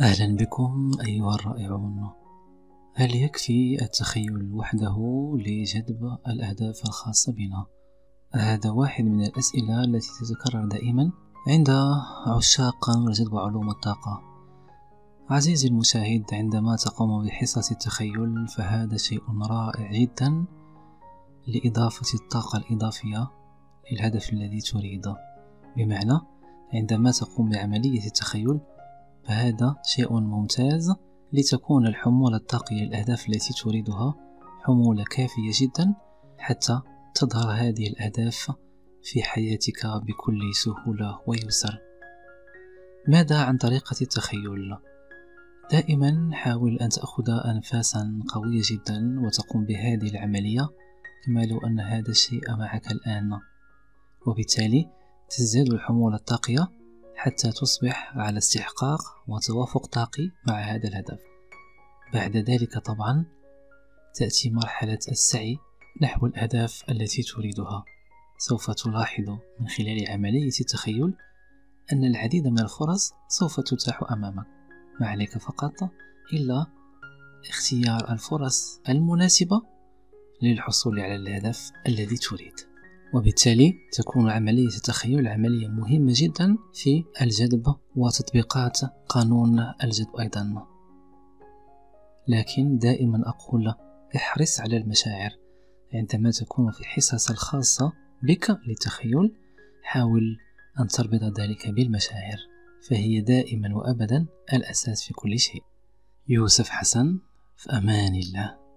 أهلا بكم أيها الرائعون. هل يكفي التخيل وحده لجذب الأهداف الخاصة بنا؟ هذا واحد من الأسئلة التي تتكرر دائما عند عشاق جذب علوم الطاقة. عزيزي المشاهد عندما تقوم بحصص التخيل فهذا شيء رائع جدا لإضافة الطاقة الإضافية للهدف الذي تريده. بمعنى عندما تقوم بعملية التخيل فهذا شيء ممتاز لتكون الحمولة الطاقية للأهداف التي تريدها حمولة كافية جدا حتى تظهر هذه الأهداف في حياتك بكل سهولة ويسر ماذا عن طريقة التخيل؟ دائما حاول أن تأخذ أنفاسا قوية جدا وتقوم بهذه العملية كما لو أن هذا الشيء معك الآن وبالتالي تزداد الحمولة الطاقية حتى تصبح على استحقاق وتوافق طاقي مع هذا الهدف. بعد ذلك طبعا تأتي مرحلة السعي نحو الأهداف التي تريدها. سوف تلاحظ من خلال عملية التخيل أن العديد من الفرص سوف تتاح أمامك. ما عليك فقط إلا اختيار الفرص المناسبة للحصول على الهدف الذي تريد. وبالتالي تكون عملية التخيل عملية مهمة جدا في الجذب وتطبيقات قانون الجذب أيضا. لكن دائما أقول احرص على المشاعر. عندما تكون في حصص الخاصة بك للتخيل حاول أن تربط ذلك بالمشاعر فهي دائما وأبدا الأساس في كل شيء. يوسف حسن في أمان الله.